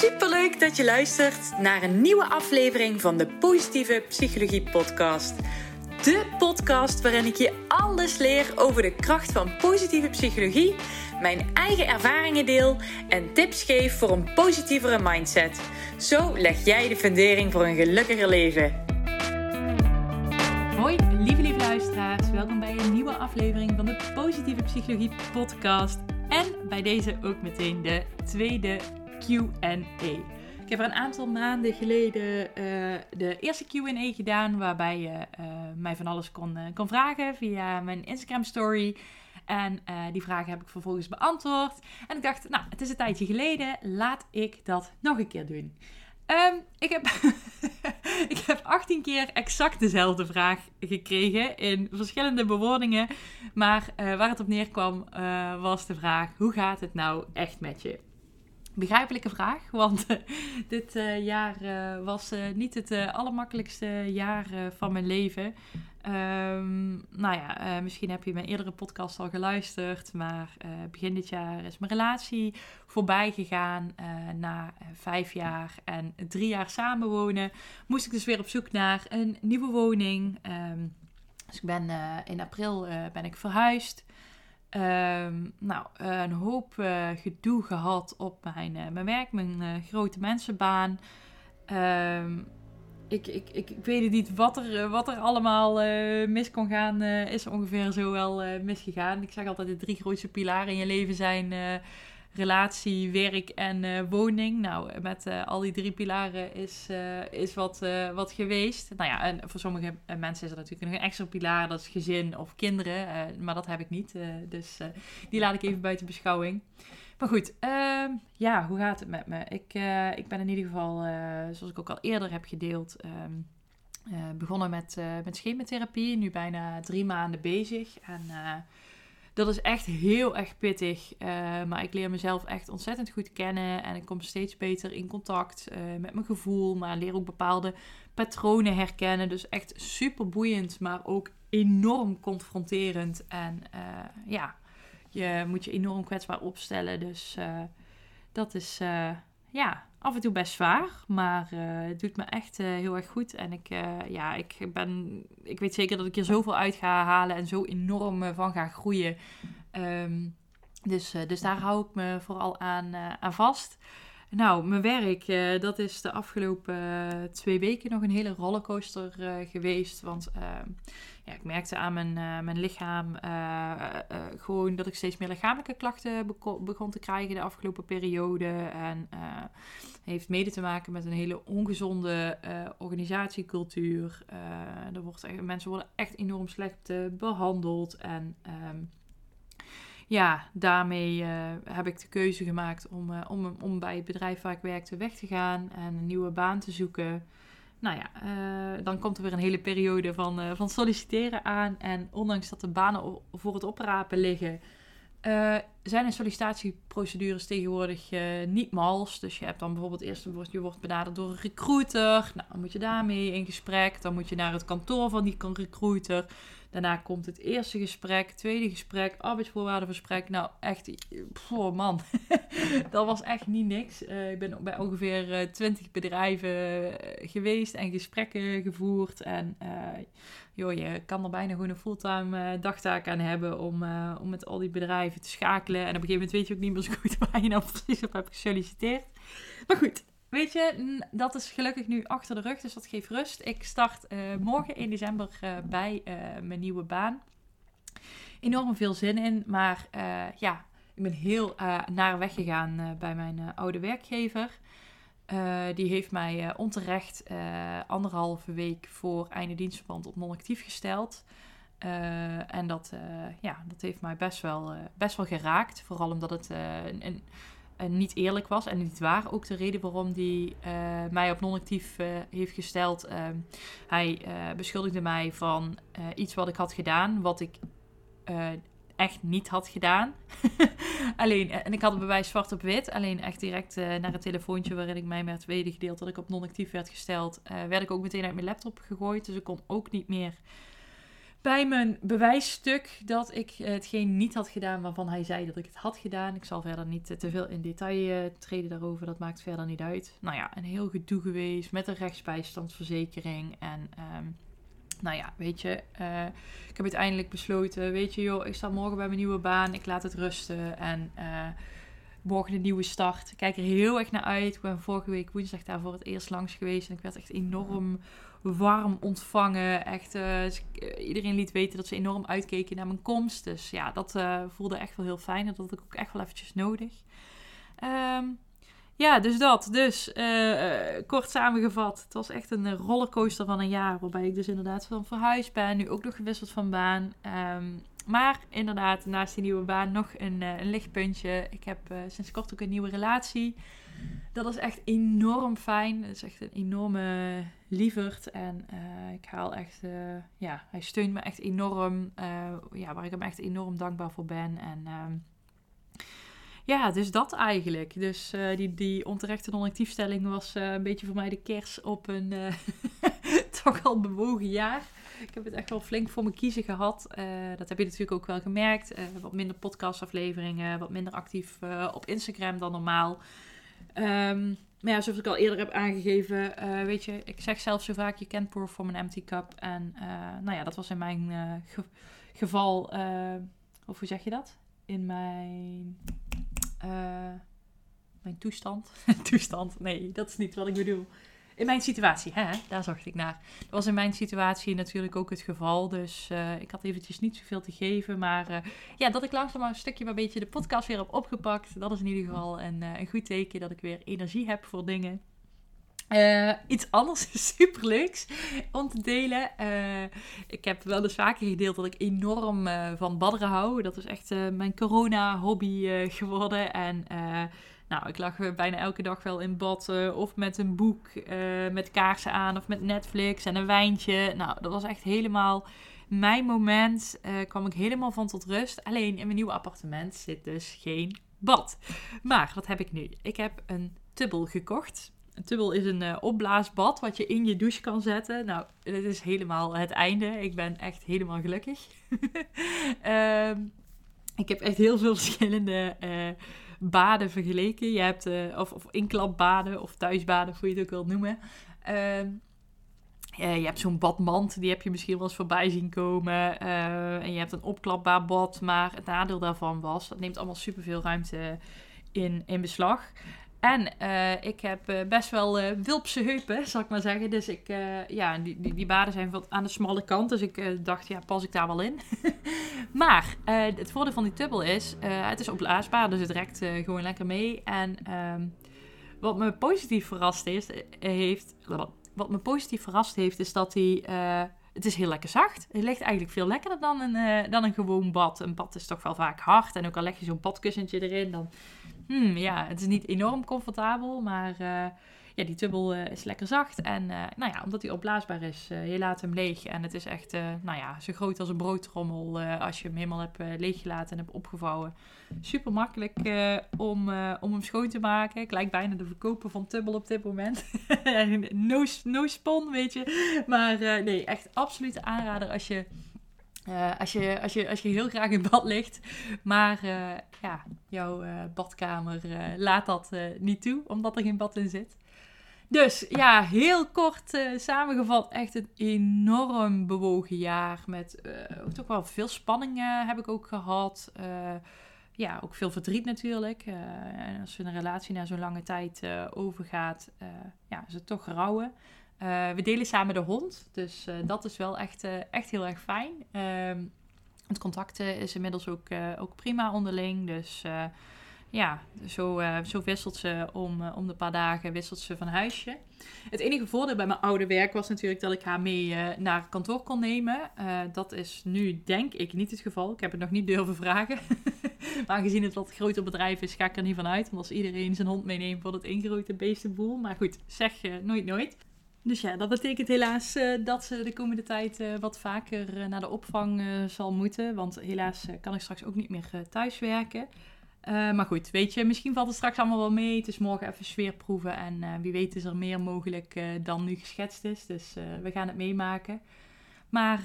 Superleuk dat je luistert naar een nieuwe aflevering van de Positieve Psychologie Podcast. De podcast waarin ik je alles leer over de kracht van positieve psychologie, mijn eigen ervaringen deel en tips geef voor een positievere mindset. Zo leg jij de fundering voor een gelukkiger leven. Hoi, lieve lieve luisteraars. Welkom bij een nieuwe aflevering van de Positieve Psychologie Podcast. En bij deze ook meteen de tweede QA. Ik heb er een aantal maanden geleden uh, de eerste QA gedaan, waarbij je uh, mij van alles kon, uh, kon vragen via mijn Instagram story. En die vragen heb ik vervolgens beantwoord. En ik dacht, nou, het is een tijdje geleden, laat ik dat nog een keer doen. Um, ik, heb ik heb 18 keer exact dezelfde vraag gekregen in verschillende bewoordingen. Maar waar het op neerkwam was de vraag: hoe gaat het nou echt met je? Begrijpelijke vraag, want uh, dit uh, jaar uh, was niet het allermakkelijkste jaar van mijn leven. Um, nou ja, misschien heb je mijn eerdere podcast al geluisterd, maar begin dit jaar is mijn relatie voorbij gegaan. na vijf jaar en drie jaar samenwonen moest ik dus weer op zoek naar een nieuwe woning. Um, dus ik ben in april ben ik verhuisd. Um, nou, een hoop uh, gedoe gehad op mijn, uh, mijn werk, mijn uh, grote mensenbaan. Ik, ik, ik, ik, weet niet wat er, wat er allemaal mis kon gaan, is ongeveer zo wel misgegaan. Ik zeg altijd de drie grootste pilaren in je leven zijn relatie, werk en uh, woning. Nou, met uh, al die drie pilaren is, is wat, wat geweest. Nou ja, en voor sommige mensen is er natuurlijk nog een extra pilaar, dat is gezin of kinderen. maar dat heb ik niet, dus die laat ik even buiten beschouwing. Maar goed, ehm, ja, hoe gaat het met me? Ik, ik ben in ieder geval, zoals ik ook al eerder heb gedeeld, um, begonnen met, met schematherapie. Nu bijna drie maanden bezig. En dat is echt heel erg pittig. Uh, maar ik leer mezelf echt ontzettend goed kennen. En ik kom steeds beter in contact uh, met mijn gevoel. Maar leer ook bepaalde patronen herkennen. Dus echt super boeiend, maar ook enorm confronterend. En uh, ja, je moet je enorm kwetsbaar opstellen. Dus dat is ja, af en toe best zwaar, maar uh, het doet me echt uh, heel erg goed. En ik, uh, ja, ik, ben, ik weet zeker dat ik er zoveel uit ga halen en zo enorm van ga groeien. Um, dus, dus daar hou ik me vooral aan, aan vast. Nou, mijn werk, dat is de afgelopen twee weken nog een hele rollercoaster geweest. Want ehm, ja, ik merkte aan mijn, mijn lichaam gewoon dat ik steeds meer lichamelijke klachten begon te krijgen de afgelopen periode. En heeft mede te maken met een hele ongezonde organisatiecultuur. Er wordt mensen worden echt enorm slecht behandeld. En um, ja, daarmee heb ik de keuze gemaakt om, om, om bij het bedrijf waar ik werkte weg te gaan en een nieuwe baan te zoeken. Nou ja, dan komt er weer een hele periode van, van solliciteren aan. En ondanks dat de banen voor het oprapen liggen, uh, zijn er sollicitatieprocedures tegenwoordig uh, niet mals. Dus je hebt dan bijvoorbeeld eerst je wordt benaderd door een recruiter. Nou, dan moet je daarmee in gesprek. Dan moet je naar het kantoor van die recruiter. Daarna komt het eerste gesprek, tweede gesprek, arbeidsvoorwaardengesprek. Nou, echt, oh man, dat was echt niet niks. Uh, ik ben bij ongeveer twintig bedrijven geweest en gesprekken gevoerd. En joh, je kan er bijna gewoon een fulltime dagtaak aan hebben om, om met al die bedrijven te schakelen. En op een gegeven moment weet je ook niet meer zo goed waar je nou precies op hebt gesolliciteerd. Maar goed, weet je, dat is gelukkig nu achter de rug, dus dat geeft rust. Ik start uh, morgen 1 december bij mijn nieuwe baan. Enorm veel zin in, maar ja, ik ben heel naar weg gegaan bij mijn oude werkgever. Die heeft mij onterecht anderhalve week voor einde dienstverband op non-actief gesteld. En dat, ja, dat heeft mij best wel, best wel geraakt. Vooral omdat het een, een, niet eerlijk was en niet waar. Ook de reden waarom die mij op non-actief heeft gesteld. Ehm, hij beschuldigde mij van iets wat ik had gedaan, wat ik echt niet had gedaan. alleen, eh, en ik had het bewijs zwart op wit. Alleen echt direct uh, naar het telefoontje waarin ik mij werd gedeeld dat ik op non-actief werd gesteld, werd ik ook meteen uit mijn laptop gegooid. Dus ik kon ook niet meer bij mijn bewijsstuk dat ik hetgeen niet had gedaan waarvan hij zei dat ik het had gedaan. Ik zal verder niet te veel in detail treden daarover, dat maakt verder niet uit. Nou ja, een heel gedoe geweest met een rechtsbijstandsverzekering en... Ehm, nou ja, weet je, ik heb uiteindelijk besloten, weet je joh, ik sta morgen bij mijn nieuwe baan, ik laat het rusten en morgen een nieuwe start. Ik kijk er heel erg naar uit. Ik ben vorige week woensdag daar voor het eerst langs geweest en ik werd echt enorm warm ontvangen. Echt, uh, iedereen liet weten dat ze enorm uitkeken naar mijn komst. Dus ja, dat voelde echt wel heel fijn en dat had ik ook echt wel eventjes nodig. Um, ja, dus dat. Dus kort samengevat, het was echt een rollercoaster van een jaar. Waarbij ik dus inderdaad van verhuisd ben. Nu ook nog gewisseld van baan. Um, maar inderdaad, naast die nieuwe baan nog een, uh, een lichtpuntje. Ik heb sinds kort ook een nieuwe relatie. Dat is echt enorm fijn. Het is echt een enorme lieverd. En ik haal echt, ja, hij steunt me echt enorm. ja, waar ik hem echt enorm dankbaar voor ben. En ehm, ja, dus dat eigenlijk. Dus uh, die, die onterechte non-actiefstelling was uh, een beetje voor mij de kers op een uh, toch al bewogen jaar. Ik heb het echt wel flink voor me kiezen gehad. dat heb je natuurlijk ook wel gemerkt. wat minder podcastafleveringen, wat minder actief op Instagram dan normaal. Um, maar ja, zoals ik al eerder heb aangegeven, weet je, ik zeg zelf zo vaak, je kent pour from an empty cup. En nou ja, dat was in mijn geval, of hoe zeg je dat? In mijn mijn toestand. toestand, nee, dat is niet wat ik bedoel. In mijn situatie, hè, daar zocht ik naar. Dat was in mijn situatie natuurlijk ook het geval. Dus uh, ik had eventjes niet zoveel te geven. Maar uh, ja, dat ik langzaam een stukje maar een beetje de podcast weer heb opgepakt. Dat is in ieder geval een, een goed teken dat ik weer energie heb voor dingen. Iets anders superleuks om te delen. Ik heb wel eens vaker gedeeld dat ik enorm van badderen hou. Dat is echt mijn corona-hobby geworden. En nou, ik lag bijna elke dag wel in bad. of met een boek, met kaarsen aan, of met Netflix en een wijntje. Nou, dat was echt helemaal mijn moment. kwam ik helemaal van tot rust. Alleen in mijn nieuwe appartement zit dus geen bad. Maar wat heb ik nu? Ik heb een tubbel gekocht. Een tubbel is een uh, opblaasbad wat je in je douche kan zetten. Nou, dit is helemaal het einde. Ik ben echt helemaal gelukkig. um, ik heb echt heel veel verschillende uh, baden vergeleken. Je hebt, uh, of, of inklapbaden of thuisbaden, hoe je het ook wilt noemen. Uh, je hebt zo'n badmand, die heb je misschien wel eens voorbij zien komen. en je hebt een opklapbaar bad, maar het nadeel daarvan was, dat neemt allemaal superveel ruimte in, in beslag. En uh, ik heb uh, best wel uh, wilpse heupen, zal ik maar zeggen. Dus ik, ja, die, die, die, baden zijn wat aan de smalle kant. Dus ik dacht, ja, pas ik daar wel in. maar het voordeel van die tubbel is, het is opblaasbaar. Dus het rekt gewoon lekker mee. En um, wat me positief verrast heeft... Wat me positief verrast heeft, is dat hij... het is heel lekker zacht. Het ligt eigenlijk veel lekkerder dan een, dan een gewoon bad. Een bad is toch wel vaak hard. En ook al leg je zo'n badkussentje erin, dan hmm, ja, het is niet enorm comfortabel, maar uh, ja, die tubbel uh, is lekker zacht. En uh, nou ja, omdat hij opblaasbaar is, je laat hem leeg. En het is echt, nou ja, zo groot als een broodtrommel als je hem helemaal hebt leeggelaten en hebt opgevouwen. Super makkelijk om, om hem schoon te maken. Ik lijk bijna de verkoper van tubbel op dit moment. no, no spon, weet je. Maar nee, echt absoluut aanrader als je uh, als, je, als, je, als je heel graag in bad ligt, maar uh, ja, jouw uh, badkamer laat dat niet toe, omdat er geen bad in zit. Dus ja, heel kort samengevat, echt een enorm bewogen jaar. Met toch wel veel spanning heb ik ook gehad. ja, ook veel verdriet natuurlijk. en als een relatie na zo'n lange tijd overgaat, ja, is het toch rouwen. Uh, we delen samen de hond, dus uh, dat is wel echt, uh, echt heel erg fijn. Ehm, het contact is inmiddels ook, ook prima onderling, dus ja, zo, zo wisselt ze om, om de paar dagen wisselt ze van huisje. Het enige voordeel bij mijn oude werk was natuurlijk dat ik haar mee naar kantoor kon nemen. dat is nu denk ik niet het geval. Ik heb het nog niet durven vragen. maar aangezien het wat groter bedrijf is, ga ik er niet van uit. Want als iedereen zijn hond meeneemt, wordt het één grote beestenboel. Maar goed, zeg nooit nooit. Dus ja, dat betekent helaas uh, dat ze de komende tijd uh, wat vaker naar de opvang zal moeten. Want helaas kan ik straks ook niet meer thuiswerken. maar goed, weet je, misschien valt het straks allemaal wel mee. Het is morgen even sfeerproeven en wie weet is er meer mogelijk dan nu geschetst is. Dus we gaan het meemaken. Maar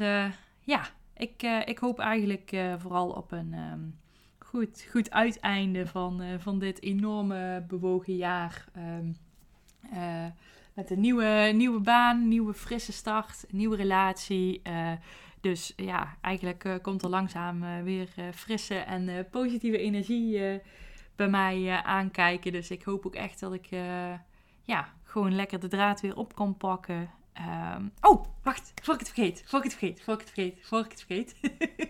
ja, ik, ik hoop eigenlijk vooral op een ehm, goed, goed uiteinde van, van dit enorme bewogen jaar. Ehm, met een nieuwe, nieuwe baan, nieuwe frisse start, nieuwe relatie. dus ja, eigenlijk komt er langzaam weer frisse en positieve energie bij mij aankijken. Dus ik hoop ook echt dat ik ja, gewoon lekker de draad weer op kan pakken. Um, oh, wacht, voor ik het vergeet, voor ik het vergeet, voor ik het vergeet, voor ik het vergeet.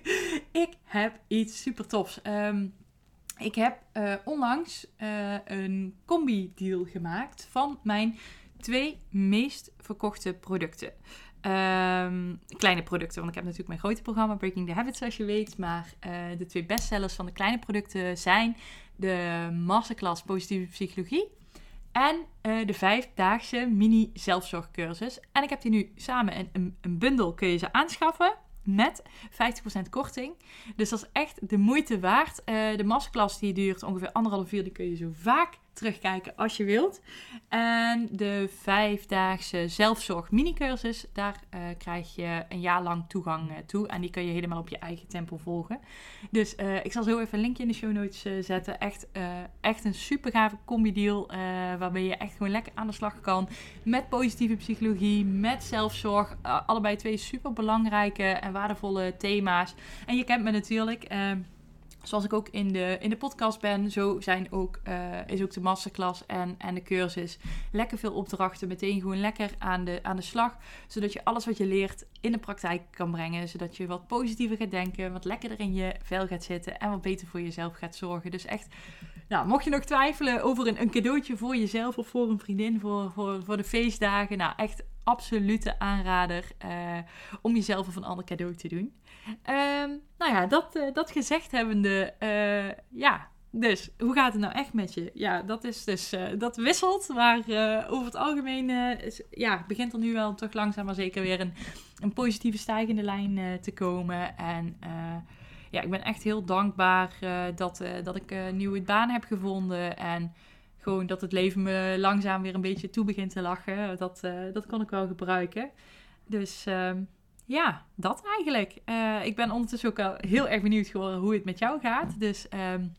ik heb iets super tofs. Um, ik heb onlangs een combi-deal gemaakt van mijn twee meest verkochte producten. Um, kleine producten, want ik heb natuurlijk mijn grote programma Breaking the Habits, zoals je weet. Maar uh, de twee bestsellers van de kleine producten zijn de Masterclass Positieve Psychologie en uh, de vijfdaagse mini zelfzorgcursus. En ik heb die nu samen in een, een bundel kun je ze aanschaffen met 50% korting. Dus dat is echt de moeite waard. Uh, de masterclass die duurt ongeveer anderhalf uur. Die kun je zo vaak terugkijken als je wilt. En de vijfdaagse zelfzorg minicursus, daar uh, krijg je een jaar lang toegang uh, toe. En die kun je helemaal op je eigen tempo volgen. Dus uh, ik zal zo even een linkje in de show notes zetten. Echt, echt een super gave combi deal. waarbij je echt gewoon lekker aan de slag kan. Met positieve psychologie, met zelfzorg. allebei twee super belangrijke en waardevolle thema's. En je kent me natuurlijk zoals ik ook in de, in de podcast ben, zo zijn ook, uh, is ook de masterclass en, en de cursus. Lekker veel opdrachten, meteen gewoon lekker aan de, aan de slag. Zodat je alles wat je leert in de praktijk kan brengen. Zodat je wat positiever gaat denken, wat lekkerder in je vel gaat zitten en wat beter voor jezelf gaat zorgen. Dus echt, nou, mocht je nog twijfelen over een, een cadeautje voor jezelf of voor een vriendin, voor, voor, voor de feestdagen. Nou, echt absolute aanrader uh, om jezelf of een ander cadeau te doen. Um, nou ja, dat, uh, dat gezegd hebbende, uh, ja, dus hoe gaat het nou echt met je? Ja, dat is dus, uh, dat wisselt, maar over het algemeen is, ja, begint er nu wel toch langzaam maar zeker weer een, een positieve stijgende lijn te komen. En ja, ik ben echt heel dankbaar dat, dat ik een nieuwe baan heb gevonden en gewoon dat het leven me langzaam weer een beetje toe begint te lachen. Dat, dat kon ik wel gebruiken. Dus ehm, ja, dat eigenlijk. Uh, ik ben ondertussen ook al heel erg benieuwd geworden hoe het met jou gaat. Dus um,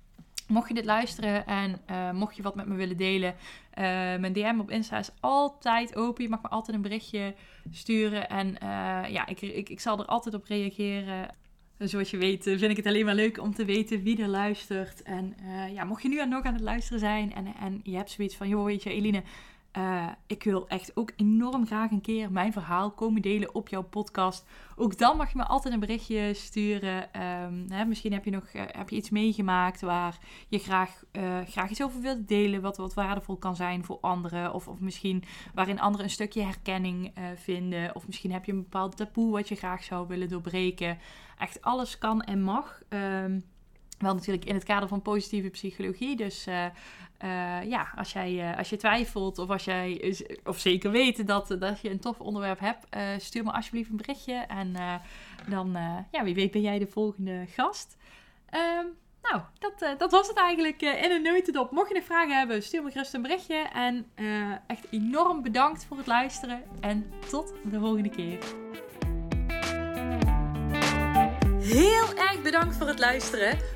mocht je dit luisteren en uh, mocht je wat met me willen delen, uh, mijn DM op Insta is altijd open. Je mag me altijd een berichtje sturen. En ja, ik, ik, ik zal er altijd op reageren. Zoals je weet vind ik het alleen maar leuk om te weten wie er luistert. En ja, mocht je nu nog aan het luisteren zijn en, en je hebt zoiets van... joh, weet je, Eline, uh, ik wil echt ook enorm graag een keer mijn verhaal komen delen op jouw podcast. Ook dan mag je me altijd een berichtje sturen. Um, hè, misschien heb je nog uh, heb je iets meegemaakt waar je graag, uh, graag iets over wilt delen. Wat, wat waardevol kan zijn voor anderen. Of, of misschien waarin anderen een stukje herkenning vinden. Of misschien heb je een bepaald taboe wat je graag zou willen doorbreken. Echt alles kan en mag. Um, wel natuurlijk in het kader van positieve psychologie. Dus uh, ja, als, jij, uh, als je twijfelt of als jij of zeker weet dat, dat je een tof onderwerp hebt, stuur me alsjeblieft een berichtje. En dan, ja, wie weet ben jij de volgende gast. Um, nou, dat, dat was het eigenlijk in een notendop. Mocht je nog vragen hebben, stuur me gerust een berichtje. En echt enorm bedankt voor het luisteren. En tot de volgende keer. Heel erg bedankt voor het luisteren.